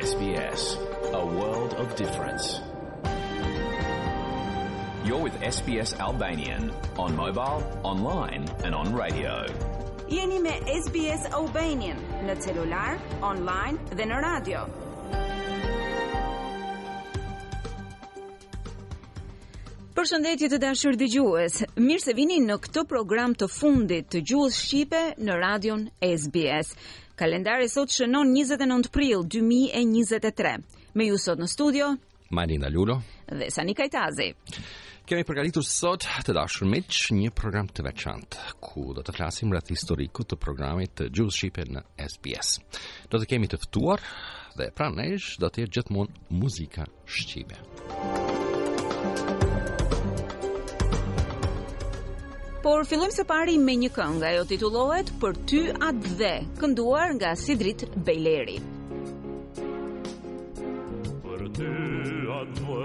SBS, a world of difference. You're with SBS Albanian on mobile, online and on radio. Jeni me SBS Albanian në celular, online dhe në radio. Përshëndetje të dashur dëgjues. Mirë se vini në këtë program të fundit të gjuhës shqipe në radion SBS. Kalendari sot shënon 29 prill 2023. Me ju sot në studio Marina Lulo dhe Sani Kajtazi. Kemi përgatitur sot të dashur miq një program të veçantë ku do të flasim rreth historikut të programit të gjuhës shqipe në SBS. Do të kemi të ftuar dhe pranë nesh do të jetë gjithmonë muzika shqipe. Por fillojmë së pari me një këngë, ajo titullohet Për ty atdhe, kënduar nga Sidrit Bejleri. Për ty atdhe,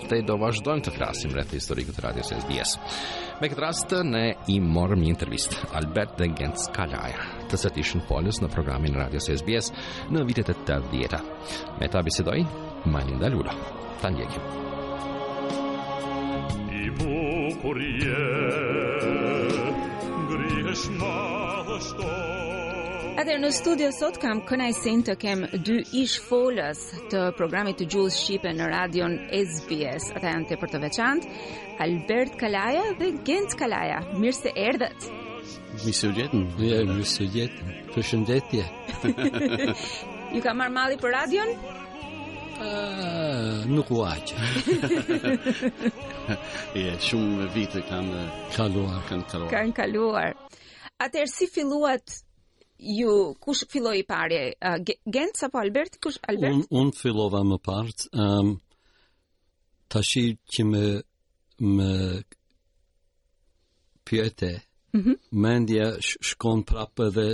Tej do vazhdojmë të flasim rreth historikut të radios SBS. Me këtë rast ne i morëm një intervistë Albert dhe Gent Kalaja, të cilët ishin folës në programin radios SBS në vitet e 80-ta. Me ta bisedoi Marina Lulo. Ta ndjekim. I bukur je, ngrihesh ma Atëherë në studio sot kam kënaqësinë të kem dy ish folës të programit të gjuhës shqipe në radion SBS. Ata janë tepër të veçantë, Albert Kalaja dhe Gent Kalaja. Mirë se erdhët. Mirë se vjen. Ja, mirë se vjen. Përshëndetje. Ju ka marr malli për radion? Uh, nuk ka aq. Ja, shumë vite kanë kaluar Kanë kaluar Kanë kaluar Atëherë si filluat Ju kush filloi i pari? Uh, Gent apo Albert? Kush Albert? Un un fillova më parë. Ehm um, tashi që më më pyete. Mm -hmm. Mendja sh shkon prapë dhe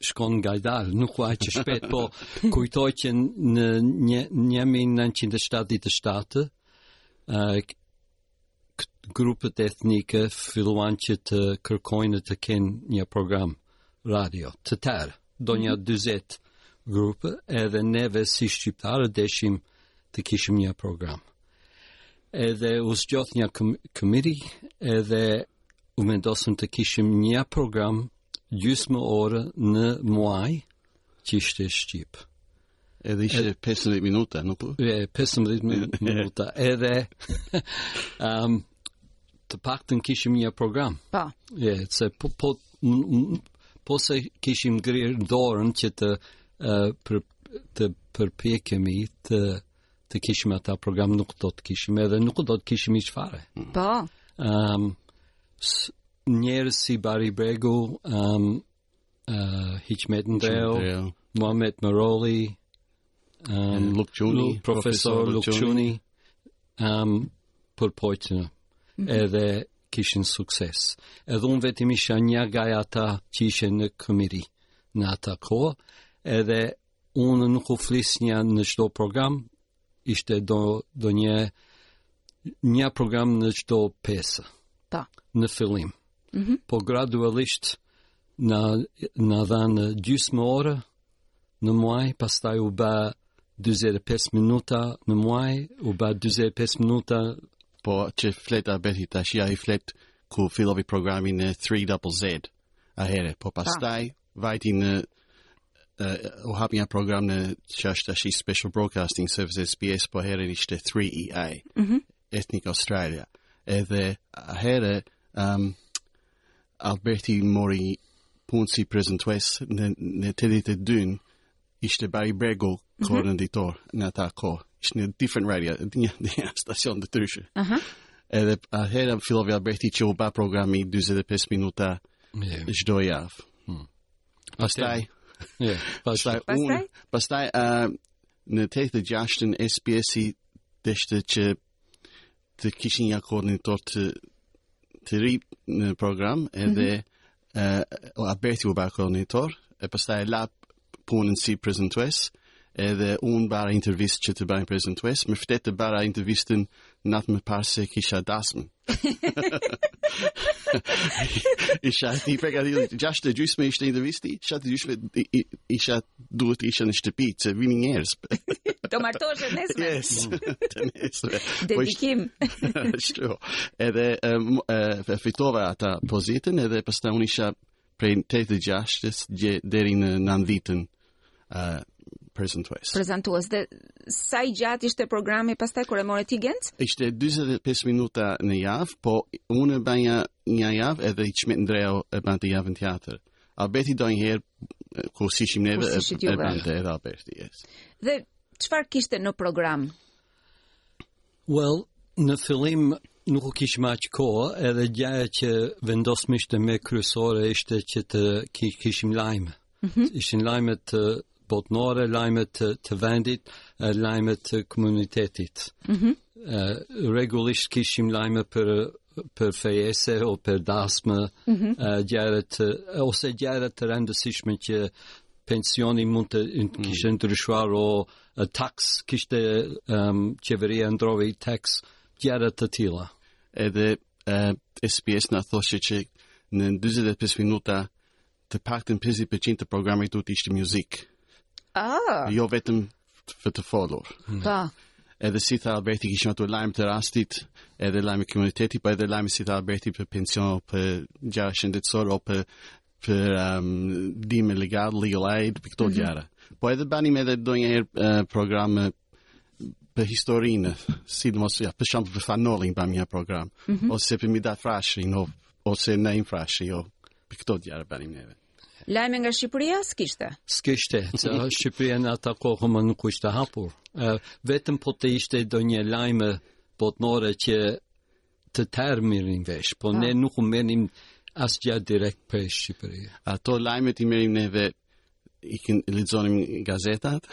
shkon ngadalë, nuk ka aq shpejt, po kujtoj që në një, një 1977, uh, grupet etnike filluan që të kërkojnë të kenë një program radio të tërë, ndonja 20 mhm. grupe, edhe neve si shqiptarë deshim të kishim një program. Edhe u zgjodh një komiti, edhe u vendosëm të kishim një program gjysmë orë në muaj, që ishte shqip. Edhe ishte edhe, 15 minuta, nuk po? E, 15 minuta, edhe um, të paktën kishim një program. Pa. Po. E, se po, po, po se kishim ngrirë dorën që të, uh, për, të përpjekemi të, të kishim atë program, nuk do të kishim edhe, nuk do të kishim hiç fare. Pa. Po. Um, njerës si Bahri Bregu, um, uh, Hiqmet Ndreu, Mehmet Merolli, um, Luk Çuni, profesor Luk Çuni, um, përpojtën, mm -hmm. edhe kishin sukses. Edhe unë vetim isha një nga ata që ishin në komiti në ata kohë, edhe unë nuk u flisnja në çdo program, ishte do do një një program në çdo pesë. Ta. Po. Në fillim. Mm -hmm. Po gradualisht na na dhan gjysmë orë në muaj, pastaj u bë 45 minuta në muaj, u bë 45 minuta po që flet Alberti tashi ai flet ku fillovi programin në 3 double Z. Ahere, po pastaj Vajti në uh, u hap një program në që është tashti Special Broadcasting Service SBS po aherën ishte 3EA mm -hmm. Ethnic Australia edhe aherë um, Alberti mori punë si prezentues në, në të dytë, dyn ishte Bahri Bregu, mhm. koordinator, në ata kohë. Ishte një different radio, një, një stacion të ndryshëm. Uh -huh. Edhe atëherë fillovi Alberti që u ba programi 45 minuta yeah. çdo javë. Hmm. Pastaj, yeah, pastaj, pastaj, unë, pastaj uh, në 86-ën SBS-i deshte që të kishin një koordinator të, të ri në program edhe mm -hmm. uh, Alberti u ba koordinator e pastaj e la punën si prezentues edhe unë bara intervistë që të bahem prezentues, me të vërtetë e bara intervistën natën më parë se kisha dasmë. isha i përgatitur, gjashtë e gjysmë ishte intervista, shtatë e gjysmë, isha duhet të isha në shtëpi, se vinin njerëz. Do martoheshe nesër. Yes. Të nesërmen. Po Dedikim. Ashtu. Edhe e fitova ata pozitën edhe pastaj unë isha prej 86-s deri në 90-ën. ë prezentues. Prezentues dhe sa i gjatë ishte programi pastaj kur e morë ti Genc? Ishte 45 minuta në javë, po unë e banja një javë edhe Hiqmet Ndreu e bante javën tjetër. Ëh. Alberti ndonjëherë kur s'ishim neve e bante edhe Alberti, yes. Dhe çfarë kishte në program? Well, në fillim nuk u kishim aq kohë, edhe gjaja që vendosëm ishte më kryesore ishte që të kishim lajme. Mm -hmm. Ishin lajme të botnore, lajme të, të vendit, lajme të komunitetit. Mm -hmm. Rregullisht kishim lajme për për fejese o për dasmë mm -hmm. gjëra, ose gjëra të rëndësishme që pensioni mund të mm. kishte ndryshuar o taks kishte um, qeveria ndrrovi taks gjëra të tilla. Edhe uh, SBS na thoshte që në 45 minuta të paktën 50% të programit duhet të ishte muzikë. Ah. Jo vetëm për të folur. Hmm. Pa. Edhe si tha Alberti kishim ato lajme të rastit, edhe lajme komuniteti, po edhe lajme si tha Alberti për pension, për gjëra shëndetësore apo për për um, ndihmë legale, legal aid, për këto mm -hmm. gjëra. Po edhe bënim edhe ndonjëherë uh, program për historinë, sidomos ja, për shumë për Fan Nolin për një program, mm -hmm. ose për Mit'hat Frashërin, ose Naim Frashërin, jo, për këto gjëra bënim neve. Lajme nga Shqipëria, s'kishte? S'kishte, që Shqipëria në atë kohë më nuk ishte hapur. E, vetëm po të ishte ndonjë lajm botëror që të tërë merrnin vesh, po ne nuk merrnim asgjë direkt për Shqipëri. Ato lajmet i merrnim neve i kin lexonim gazetat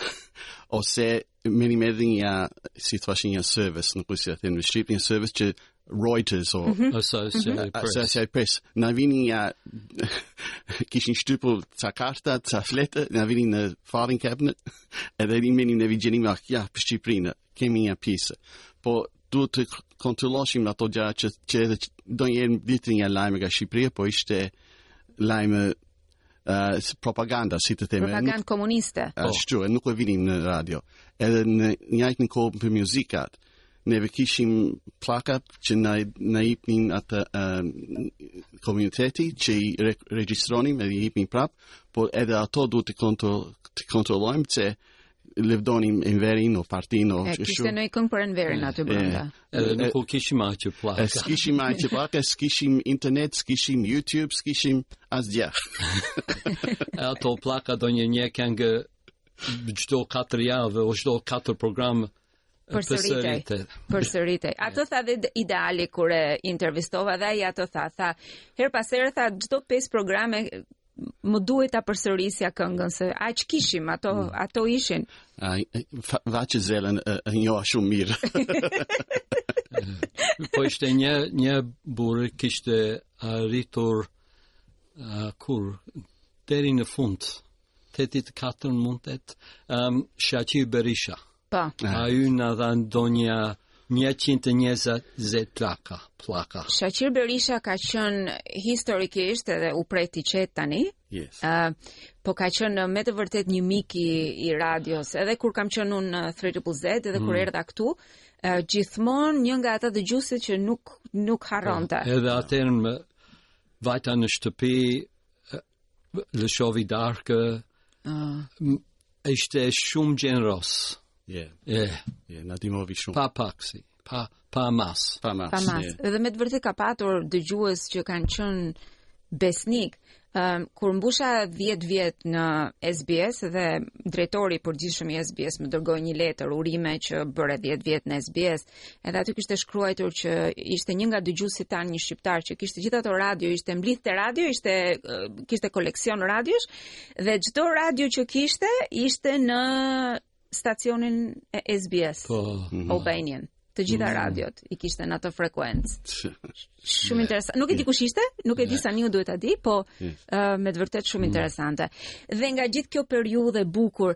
ose merrnim edhe një si thua një service nuk di si ta them në shqip një service që Reuters or mm -hmm. Associated Press. Associated Press. Na vinin, i kishin shtypur ca karta, ca fletë, na vinin në filing cabinet edhe i merrnim, vështronim a ka gjë për Shqipërinë. Kemi një pjesë. Po duhet të kontrolloshim ato gjëra që që edhe ndonjëherë vinte një lajm nga Shqipëria, po ishte lajm uh, propaganda, si të themi. Propaganda komuniste. Po. Ashtu, e nuk e vinim në radio. Edhe në të njëjtën kohë për muzikat, neve kishim plaka që na na jepnin ata um, komuniteti që i re, regjistronim edhe i jepnin prapë, por edhe ato duhet të kontrol të kontrollojmë se Lëvdonin Enverin o Partinë o. E kishte ndonjë këngë për Enverin aty brenda. Edhe nuk kishim aq plaka. S'kishim aq plaka, s'kishim internet, s'kishim YouTube, s'kishim asgjë. E ato plaka ndonjë një këngë çdo 4 javë, o çdo 4 program Përsëritej. Përsëritej. Atë tha dhe Ideali kur e intervistova dhe ai atë tha, tha, herë pas here tha çdo pesë programe më duhej ta përsërisja këngën se aq kishim ato mm. ato ishin. Ai Vaçe Zelën e njoh shumë mirë. po ishte një një burrë kishte arritur a, kur deri në fund tetëdhjetë e katër mundet um, Shaqir Berisha. Pa. Ai na dha ndonja 120 plaka, plaka. Shaqir Berisha ka qenë historikisht edhe u preftë i qetë tani, yes. uh, po ka qenë me të vërtetë një mik i radios, edhe kur kam qenë unë në 3 Triple Z, edhe mm. kur erdha këtu, uh, gjithmonë një nga ata dëgjuesit që nuk, nuk harronte. Po, edhe atëherë vajta në shtëpi, lëshovi darkë, uh. ishte shumë gjeneroz. Je, yeah. yeah. na ndihmovi shumë. Pa paksi, pa, pa mas. Pa mas, pa mas. Yeah. Dhe me të vërtetë ka patur dëgjues që kanë qënë besnikë. Um, kur mbusha 10 vjet në SBS dhe drejtori i përgjithshëm i SBS më dërgoi një letër urime që bëre 10 vjet në SBS Edhe aty kishte shkruajtur që ishte një nga dëgjuesit tanë një shqiptar që kishte gjithë ato radio, ishte mblidhte radio, ishte kishte koleksion radiosh dhe çdo radio që kishte ishte në stacionin e SBS po, mhm. Albanian. Të gjitha mhm. radiot i kishte në atë frekuencë. Shumë interesant. Nuk e di kush ishte, nuk e di sa një duhet ta di, po me të vërtetë shumë mhm. interesante. Dhe nga gjithë kjo periudhë e bukur,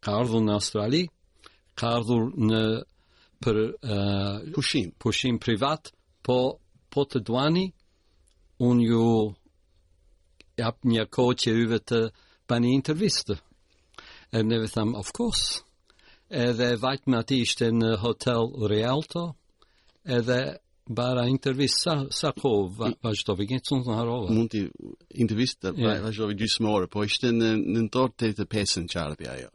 Ka ardhur në Australi, ka ardhur në për uh, pushim, pushim privat, po po të duani unë ju jap një kohë që ju vet të bani intervistë. E ne themi of course. Edhe vajtëm e ai ishte në hotel Rialto, edhe Bara intervistë sa sa kohë vazhdovi gjen çon harrova. Mund të intervista yeah. vazhdovi gjysmë ore, po ishte në nëntor tetë pesën q'ardhi ajo.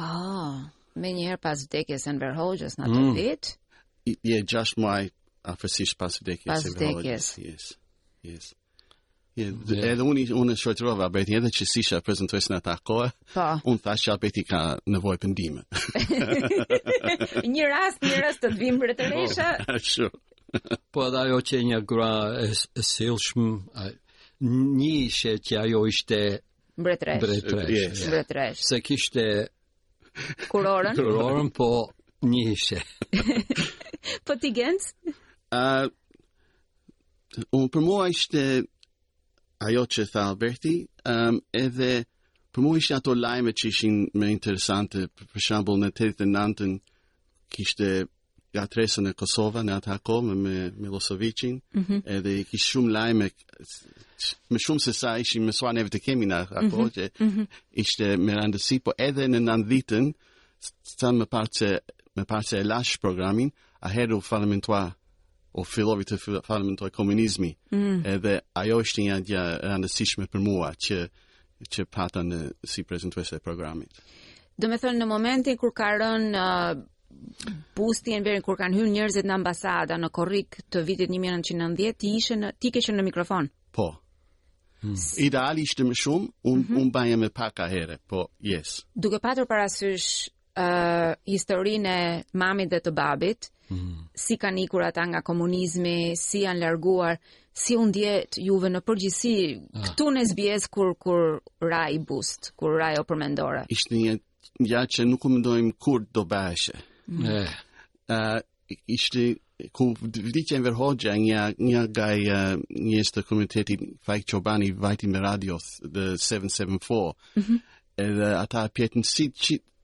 Ah, menjëherë pas vdekjes Enver Hoxhës, në atë mm. vit. Je 6 muaj afërsisht pas vdekjes Enver Hoxhës. Pas vdekjes. Yes. Yes. Edhe unë unë e shoqërova Albertin edhe që si ishe prezentuese në atë kohë, po. unë thashë që Alberti ka nevojë për ndihmë. një rast, një rast të të vinte për të po, mbretëresha. Po, po edhe ajo qe një grua e, e sjellshme, nuk ishe që ajo ishte mbretëreshë. Mbretëreshë. Yes. mbretëreshë. Se kishte kurorën. Kurorën, po një ishe. po ti gëndës? Uh, Unë për mua ishte ajo që tha Alberti, um, edhe për mua ishte ato lajme që ishin më interesante, për, për shambull në 89-ën kishte ngatërresa në Kosova në atë kohë me, me Millosheviçin, mm -hmm. edhe kishte shumë lajme, më shumë se sa ishin me sua neve të kemi në atë kohë, mm -hmm. që mm -hmm. ishte me randësi, po edhe në nandhjetën, sa më parë që, më parë që e lashë programin, ahere u falimentua u fillovi të falimentojë komunizmi, mm. edhe ajo është një gjë e rëndësishme për mua që që pata në si prezentuese e programit. Do me thënë në momentin kur ka rënë uh, busti i Enverit kur kanë hyrë njerëzit në ambasada në korrik të vitit 1990, ti ishe në ti ke qenë në mikrofon. Po. Hmm. Ideali ishte më shumë, unë mm -hmm. unë baja më pak herë, po yes. Duke patur parasysh uh, historinë e mamit dhe të babit, mm -hmm. si kanë ikur ata nga komunizmi, si janë larguar, si u ndjetë juve në përgjithësi ah. këtu në SBS kur kur ra ai bust, kur ra ajo përmendore. Ishte një gjë që nuk e mendojmë kurrë do bëheshe. Mm -hmm. eh. Uh, ishte kur vdiq Enver Hoxha, një, një nga njerëz të komunitetit Faik Qobani, vajti me radio, the 774, mm -hmm. edhe ata pyetën si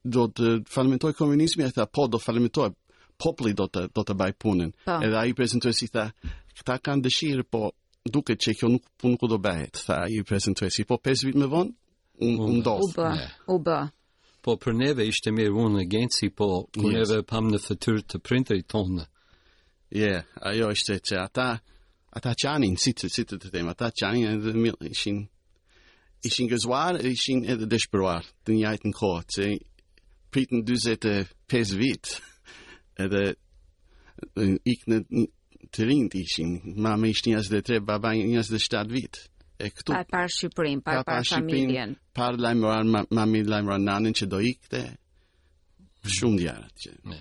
do të falimentojë komunizmi, e tha, po, do falimentojë, populli do të, do ta bajë punën. Pa. Po. Edhe ai prezantuesi tha, këta kanë dëshirë, po, duket që kjo nuk, punë nuk do bëhet, tha ai prezantuesi, po, 5 vit më vonë, u ndodh. U bë, u bë. Po për neve ishte mirë unë e Genci, po kur yes. neve pam në fëtyr të prindërit tonë. Je, yeah, ajo ishte që ata, ata qanin, si të, si të të them, ata qanin edhe mil, ishin, ishin të gëzuar, ishin edhe dëshpëruar, të njajtën kohë, që pritën 25 vit, edhe ikën të rinjtë ishin, mami ishte 23, baba 27 vit. E këtu pa pa Shqipërinë, pa pa familjen. Pa pa lajmëruar mami lajmëruar nanin që do ikte. Shumë gjërat që. Ne.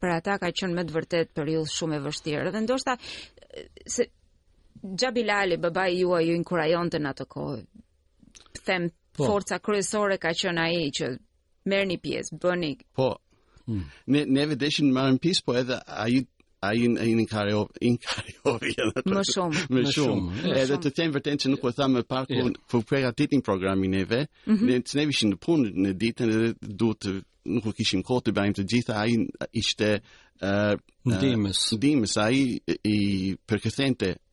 Për ata ka qenë me të vërtet periudhë shumë e vështirë dhe ndoshta se Xha Bilali, babai juaj ju inkurajonte në atë kohë. Them po. forca kryesore ka qenë ai që Merrni pjesë, bëni. Po. Hmm. Ne neve deshëm të marrim pjesë, po edhe ai ai ai inkura inkurajovi edhe më shumë më shumë edhe të them vërtet që si po thamë më parë kur yeah. po përgatitin programin neve mm -hmm. ne të neve ishim në punë ne ditën edhe duhet të nuk kishim kohë të bëjmë të gjitha ai ishte uh, ndihmës uh, ndihmës ai i përkthente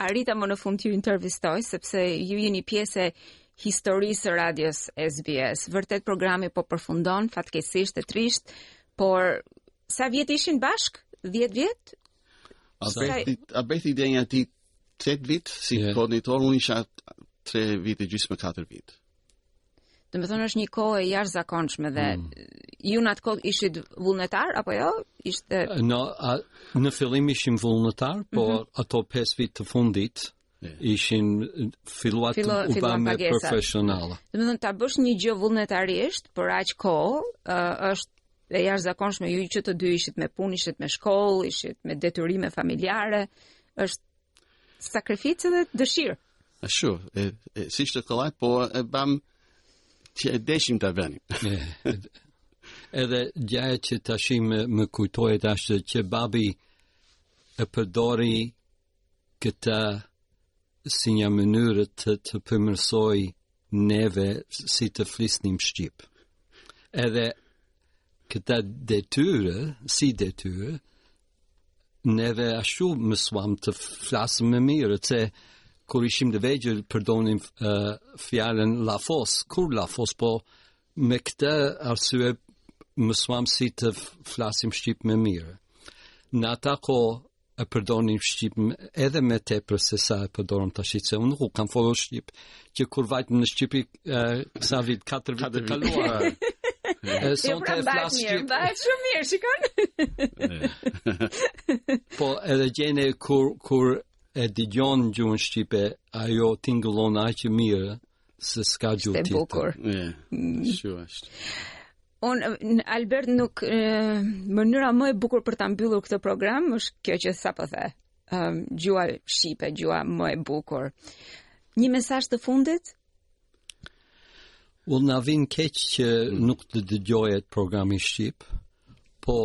Arrita më në fund t'ju intervistoj, sepse ju jeni pjesë e historisë së radios SBS. Vërtet programi po përfundon, fatkeqësisht e trishtë, por sa vjet ishit bashkë? 10 vjet? A Beti, a Beti ndenji 8 vit, si yeah. koordinator, unë isha 3 vit e gjysmë 4 vit. Domethënë është një kohë e jashtëzakonshme dhe mm. ju në atë kohë ishit vullnetar apo jo? Ishte Në a, në fillim ishim vullnetar, po mm -hmm. ato 5 vjet të fundit ishim filluat Filloi, u bë më profesionale. Domethënë ta bësh një gjë vullnetarisht për aq kohë, uh, është e jashtëzakonshme ju që të dy ishit me punë, ishit me shkollë, ishit me detyrime familjare, është Sakrificë dhe dëshirë. Ashtu, e, e, s'ishte kollaj, po e bamë që e deshim të bënim. Edhe gjaja që tashi më kujtohet ashtë që babi e përdori këta si një mënyrë të të përmirësojë neve si të flisnim Shqip. Edhe këta detyre, si detyre, neve ashtu mësuam të flasim më mirë, se kur ishim të vegjël përdonim uh, fjallën lafos, kur lafos, po me këtë arsye mësuam si të flasim shqip më mirë. Në atë kohë e përdornim shqip edhe më tepër se sa e përdorim tashi, se unë nuk kam folur shqip, që kur vajtëm në shqipi sa vit, 4 vit të kaluara. E sonte flas mirë, pra shumë mirë, shikon. po edhe gjene kur kur e dëgjon gjuhën shqipe, ajo tingëllon aq mirë se s'ka gjuhë tjetër. Është bukur. Ëh, mm. është. Unë Albert nuk e, mënyra më e bukur për ta mbyllur këtë program është kjo që sapo the. Ëm um, gjuha shqipe, gjuha më e bukur. Një mesazh të fundit? Uh na vjen keq që nuk të dëgjohet programi Shqip, po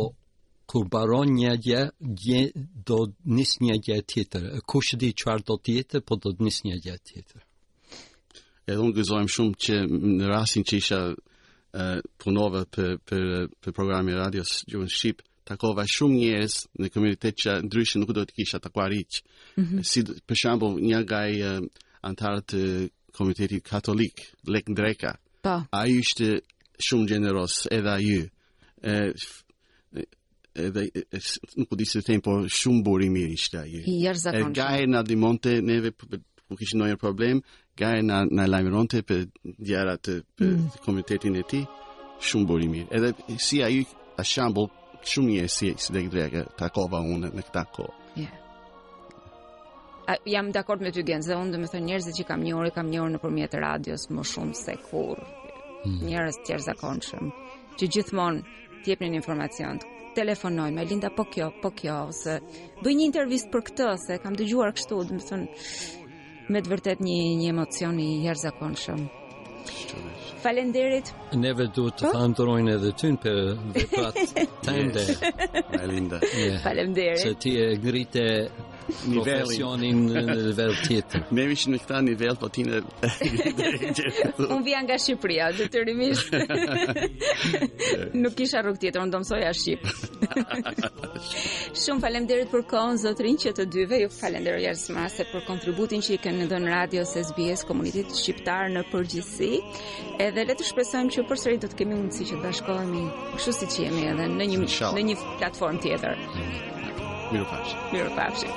kur mbaron një gja, e do nisë një gja tjetër. Kush di çfarë do të jetë, po do të nisë një gja tjetër. Edhe unë gëzohem shumë që në rastin që isha uh, punova për, për, për programin e radios gjuhën shqip, takova shumë njerëz në komunitet që ndryshe nuk do të kisha takuar hiç. Mm -hmm. Si për shembull një nga uh, anëtarët e komunitetit katolik, Lek Ndreka. Po. Ai ishte shumë gjeneros edhe ai. Ëh edhe nuk di si them po shumë burrë i mirë ishte ai. Edhe ai na ndihmonte neve kur kishim ndonjë problem, Ai na na lajmëronte për ngjarjet për mm. komunitetin e tij shumë burrë i mirë. Edhe si ai a shembull shumë mirë si si Lek Ndreka takova unë në këtë kohë. Yeah. A, jam dakord me ty Genc, dhe unë domethënë njerëzit që kam njohur, kam njohur nëpërmjet radios më shumë se kurrë. Mm. Njerëz të jashtëzakonshëm që gjithmonë të jepnin informacion, telefononin Linda po kjo, po kjo ose bëj një intervistë për këtë se kam dëgjuar kështu, domethënë Me të vërtetë një, një emocion i jashtëzakonshëm. Faleminderit. Neve duhet të falenderojmë edhe ty për veprat tënde. Linda. Faleminderit. Se ti e ngrite nivelin në nivel tjetër. Ne ishim në këtë nivel po ti në Unë vija nga Shqipëria, detyrimisht. Nuk kisha rrugë tjetër, unë do mësoja shqip. Shumë faleminderit për kohën zotërinj që të dyve ju falenderoj jashtë mase për kontributin që i keni dhënë radios SBS komunitetit shqiptar në përgjithësi. Edhe le të shpresojmë që përsëri do të kemi mundësi që të bashkohemi kështu siç jemi edhe në një Inshallah. në një platformë tjetër. Mirupafshi. Mirupafshi.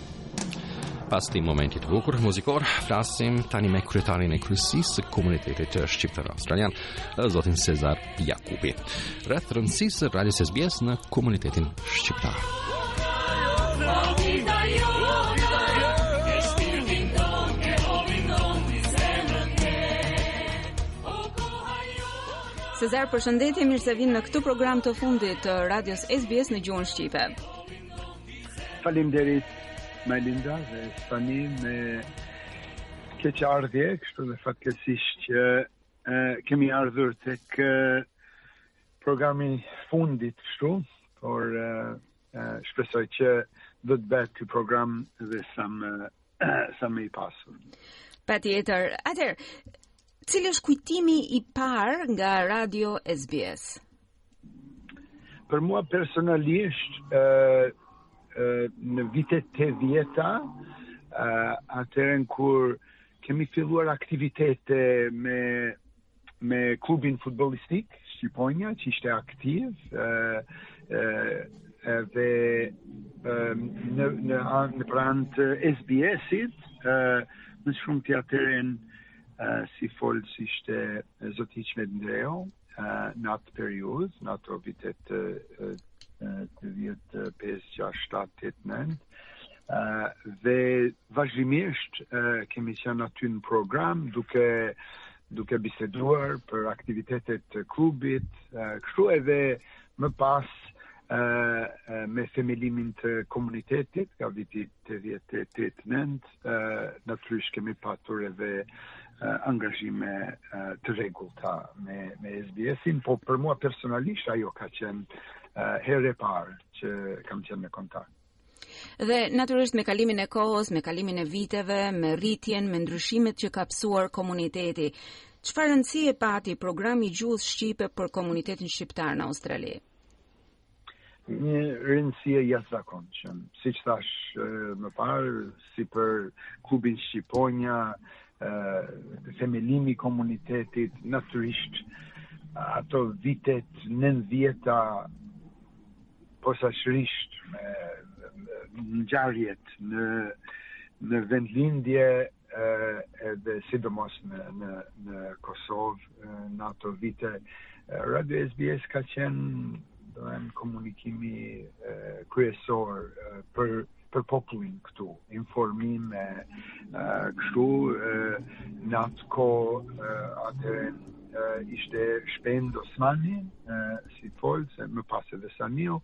Pas këtij momenti të bukur muzikor, flasim tani me kryetarin e kryesisë së komunitetit shqiptar australian, zotin Sezar Jakupi, rreth rëndësisë së radios SBS në komunitetin shqiptar. Sezar, përshëndetje, mirë se vjen në këtë program të fundit të radios SBS në gjuhën shqipe. Faleminderit Majlinda dhe Sani me keqardhje, kështu dhe fatkeqësisht që e, kemi ardhur tek programi i fundit kështu, por e, e, shpresoj që do të bëhet ky program dhe sa më sa më i pasur. Patjetër. Atëherë, cili është kujtimi i parë nga Radio SBS? Për mua personalisht, ë në vitet e 80-ta, atëherë kur kemi filluar aktivitete me me klubin futbolistik Shqiponja që ishte aktiv e, e, e, dhe e, në, në, në pranë SBS-it në shumë të atëherë si folës ishte zoti Hiqmet Ndreu në atë periudhë, në ato vitet 85, 6, 7, 8, 9 dhe vazhdimisht kemi qenë aty në program duke duke biseduar për aktivitetet të klubit, kështu edhe më pas me themelimin të komunitetit nga viti 88-89 natyrisht kemi patur edhe angazhime të rregullta me me SBS-in, po për mua personalisht ajo ka qenë herë e parë që kam qenë në kontakt. Dhe natyrisht me kalimin e kohës, me kalimin e viteve, me rritjen, me ndryshimet që ka pësuar komuniteti, çfarë rëndësie pati programi i gjuhës shqipe për komunitetin shqiptar në Australi? Një rëndësi e jashtëzakonshme, siç thashë më parë, si për klubin Shqiponja, themelimi i komunitetit, natyrisht ato vitet 90-ta Posaçërisht me ngjarjet në në vendlindje edhe sidomos në në në Kosovë në ato vite Radio SBS ka qenë domethënë komunikimi kryesor për për popullin këtu, informime kështu, në atë kohë atëherë ishte Shpend Osmani, si folës, e më pas edhe Saniu,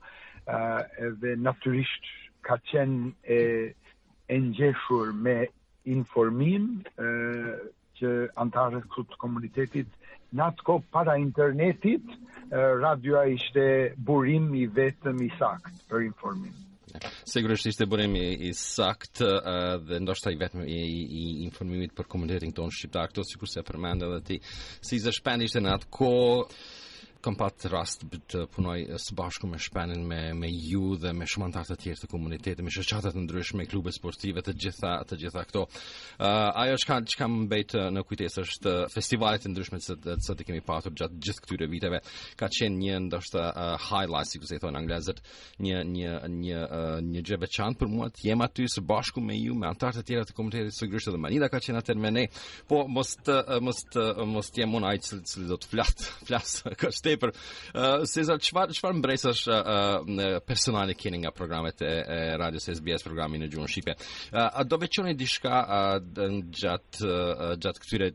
edhe natyrisht ka qenë e, e ngjeshur me informim, që anëtarët këtu të komunitetit në atë kohë para internetit, radioja ishte burim i vetëm i saktë për informim. Sigurisht ishte burim i saktë dhe ndoshta i vetëm i, i informimit për komunitetin tonë shqiptar këtu sikurse përmende edhe ti. Si zë Shpendi ishte në atë kohë kam pat rast të punoj së bashku me Shpendin, me, me ju dhe me shumë anëtarë të tjerë të komunitetit, me shoqata të ndryshme, klube sportive, të gjitha, të gjitha këto. Uh, ajo që ka m'ka mbet në kujtesë është festivalet e ndryshme që i, i kemi patur gjatë gjithë këtyre viteve, ka qenë një ndoshta uh, highlight, sikurse i thonë anglezët, një një një uh, një gjë e veçantë për mua të jem aty së bashku me ju me anëtarët e tjerë të komunitetit sigurisht dhe Manila ka qenë atëherë me ne. Po mos të uh, mos të uh, mos të jem unë ai i cili do të flas flas kaq tepër. Uh, Sezar çfarë çfarë mbresash uh, uh, personale keni nga programet e, e radios SBS programi në gjuhën shqipe. Uh, a do veçoni diçka uh, gjatë uh, gjatë këtyre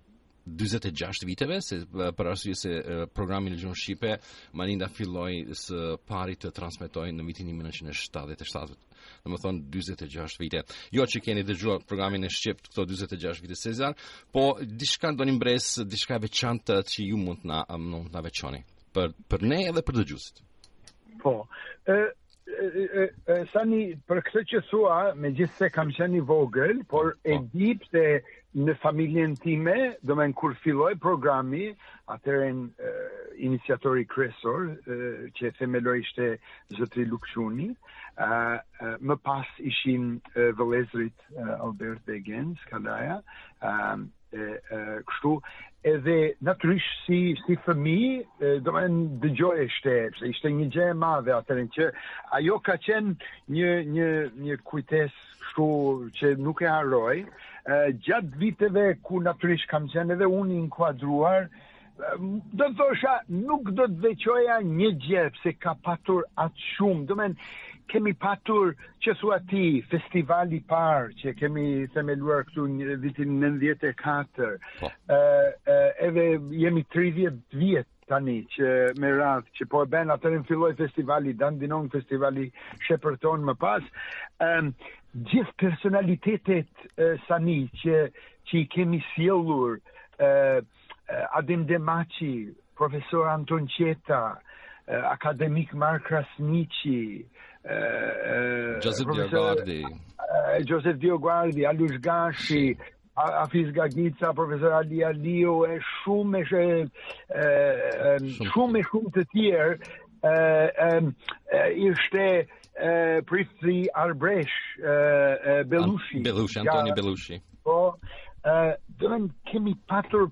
46 viteve se për arsye se programi në gjuhën shqipe Manila filloi së pari të transmetojë në vitin 1977. Domethënë 46 vite. Jo që keni dëgjuar programin në shqip këto 46 vite Sezar, po diçka ndonjë mbresë, diçka e veçantë që ju mund të na mund të na veçoni për për ne edhe për dëgjuesit. Po. Ë Sani, për këtë që thua, megjithëse kam qenë i vogël, por e di se në familjen time, domethënë kur filloi programi, atëherë uh, iniciatori kryesor, uh, që e themeloi ishte zotëri Luk Çuni, uh, uh, më pas ishin uh, vëllezërit uh, Albert dhe Genc, Kalaja, uh, e, e, kështu edhe natyrisht si si fëmijë domethënë dëgjojshe se ishte një gjë e madhe atëherë që ajo ka qenë një një një kujtesë kështu që nuk e harroj gjatë viteve ku natyrisht kam qenë edhe unë i inkuadruar Do të thosha, nuk do të veçoja një gjë, se ka patur aq shumë, domethënë, kemi patur që thua ti festivali i parë që kemi themeluar këtu në vitin 94. Po. Ë edhe jemi 30 vjet tani që me radhë që po e bëjmë atëherë filloi festivali Dandenong festivali Shepparton më pas. Ëm gjithë personalitetet tani që që i kemi sjellur ë Adem Demaçi, profesor Anton Çetta, akademik Mark Krasniqi, Joseph Dioguardi, Joseph Dioguardi, Alush Gashi, Hafiz Gagica, profesor Ali Aliu, e shumë e shumë e shumë të tjerë ishte prifti arbëresh Belushi. Belushi, Antonio Belushi. Po, domethënë kemi patur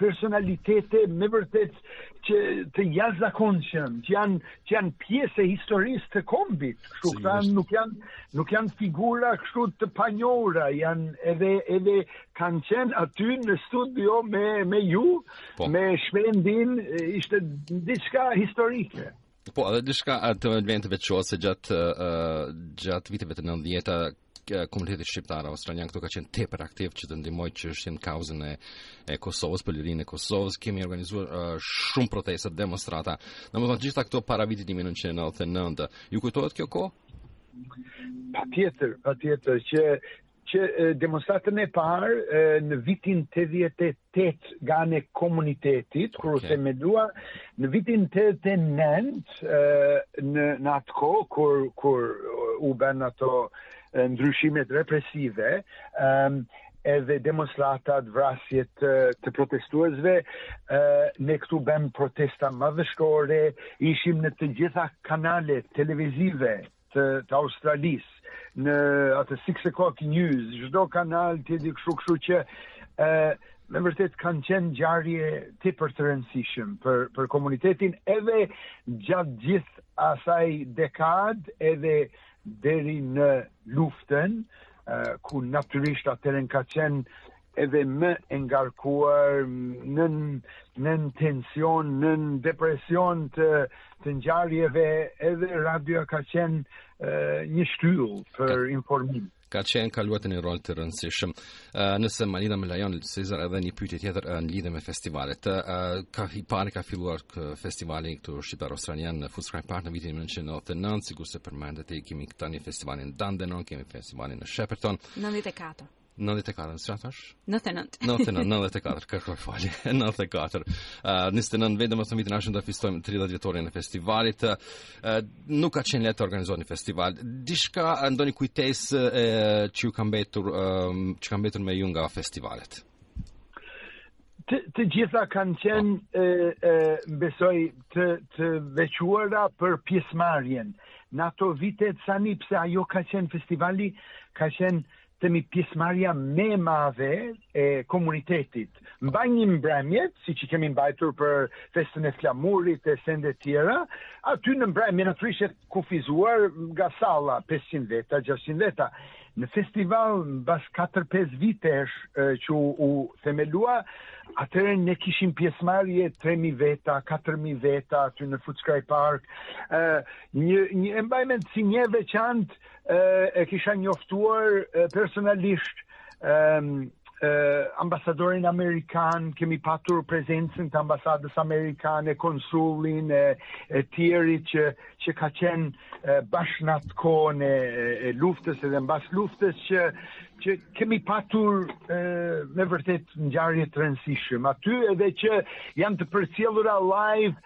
personalitete me vërtet që të jashtëzakonshëm, që janë, që janë pjesë e historisë të kombit, kështu këta nuk janë, nuk janë figura kështu të panjohura, janë edhe, edhe kanë qenë aty në studio me, me ju, po. me Shpendin ishte diçka historike. Po, edhe diçka të vend të veçuar se gjatë uh, gjatë viteve të 90-ta komuniteti shqiptar australian këtu ka qenë tepër aktiv që të ndihmojë çështjen kauzën e, e Kosovës, për lirinë e Kosovës, kemi organizuar uh, shumë protesta, demonstrata. Domethënë të gjitha këto para vitit 1999. Ju kujtohet kjo kohë? Patjetër, patjetër, që Që demonstratën e parë në vitin 88 nga ana e komunitetit, kur u okay. themelua, në vitin 89 në, në atë kohë, kur, kur u bënë ato ndryshimet represive, um, edhe demonstratat, vrasjet të protestuesve, ne këtu bëmë protesta madhështore, ishim në të gjitha kanale televizive, të, të Australisë në atë Six O'Clock News, çdo kanal TV kështu kështu që ë me vërtet kanë qenë ngjarje tepër të rëndësishme për për komunitetin edhe gjatë gjithë asaj dekade edhe deri në luftën ku natyrisht atëherë ka qenë edhe më e ngarkuar nën nën tension, nën depresion të të ngjarjeve, edhe radio ka qenë uh, një shtyllë për ka, informim. Ka qenë ka luajtur një rol të rëndësishëm. Uh, nëse Malina më lejon Cezar edhe një pyetje tjetër uh, në lidhje me festivalet. Uh, ka i pari ka filluar kë festivali këtu Shqiptar Australian në Footscray Park në vitin 1999, sikurse përmendët e kemi tani festivalin në Dandenong, kemi festivalin në Shepparton. 94. 94, në qat është? 99. 99, 94, kërkoj falje, 94. Uh, 29, vetëm është në vitin e ardhshëm do të festojmë 30 vjetorin e festivalit. Uh, nuk ka qenë lehtë të organizohet një festival. Diçka, ndonjë kujtesë uh, që ju ka mbetur, uh, që ka mbetur me ju nga festivalet? Të, të gjitha kanë qenë, uh, uh, besoj, të, të veçuara për pjesëmarrjen. Në ato vitet, Sani, pse ajo ka qenë festivali, ka qenë themi pjesëmarrja më e madhe e komunitetit. Mbajmë mbrëmjet, siç i kemi mbajtur për festën e flamurit e sende tjera, aty në mbrëmje numri ishte i kufizuar nga salla 500 veta, 600 veta. Në festival mbas 4-5 vitesh që u, u themelua, atëherë ne kishim pjesëmarrje 3.000 veta, 4.000 veta aty në Footscray Park, një, një e mbaj mend si një e veçantë, e kisha njoftuar personalisht ambasadorin amerikan, kemi patur prezencën të ambasadës amerikane, konsullin e, e tjerë që, që ka qenë bash në atë kohën e, e luftës edhe mbas luftës që, që kemi patur e, me vërtet ngjarje të rëndësishme. Aty edhe që janë të përcjellura live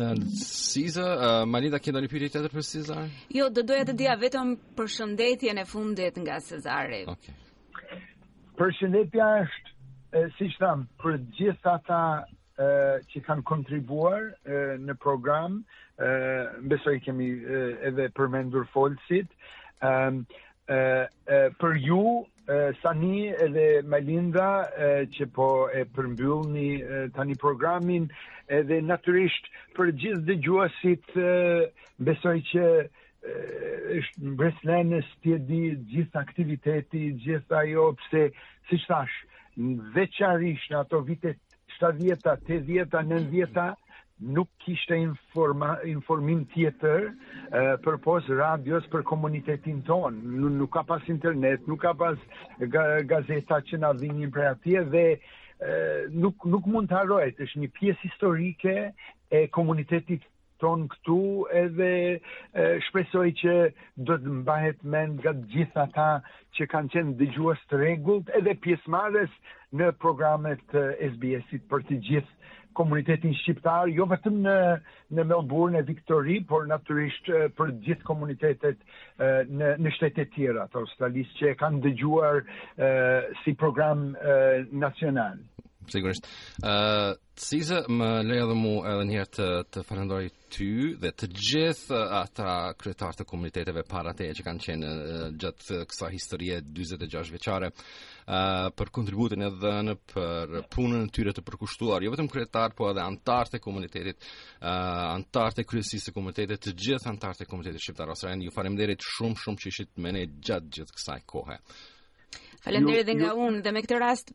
Cezar, uh, Melinda ke ndonjë pyetje tjetër për Cezar? Jo, do doja të dija vetëm përshëndetjen e fundit nga Cezari. Okej. Përshëndetja është, e, siç thamë, për gjithë ata e, që kanë kontribuar e, në program, e, besoj kemi e, edhe përmendur folësit, e, e, e, për ju Sani edhe Melinda që po e përmbyllni tani programin edhe natyrisht për gjithë dëgjuesit besoj që është mbresëlënës i gjithë aktiviteti, gjithë ajo pse, siç thashë, në veçanërisht në ato vitet Shtatëdhjeta, tetëdhjeta, nëntëdhjeta nuk kishte informa, informim tjetër përpos radios për komunitetin tonë. Nuk, nuk ka pas internet, nuk ka pas ga, gazeta që na vinin prej atje dhe nuk nuk mund të harrohet, është një pjesë historike e komunitetit tonë këtu edhe e, shpresoj që do të mbahet mend nga gjithë ata që kanë qenë dëgjues të rregullt edhe pjesëmarrës në programet e SBS-it për të gjithë komunitetin shqiptar, jo vetëm në në Melbourne e Viktori, por natyrisht për të gjithë komunitetet në në shtetet tjera të Australisë që e kanë dëgjuar si program nacional. Sigurisht. Ë uh Cise, më lejo dhe mu edhe një herë të, të falenderoj ty dhe të gjithë ata kryetarë të komuniteteve para teje që kanë qenë gjatë kësaj historie 46 vjeçare për kontributin e dhënë për punën e tyre të përkushtuar, jo vetëm kryetarët, po edhe anëtarët e komunitetit, uh, anëtarët e kryesisë së komunitetit, të gjithë anëtarët e komunitetit shqiptar australian, ju faleminderit shumë shumë që ishit me ne gjatë gjithë kësaj kohe. Faleminderit edhe nga unë dhe me këtë rast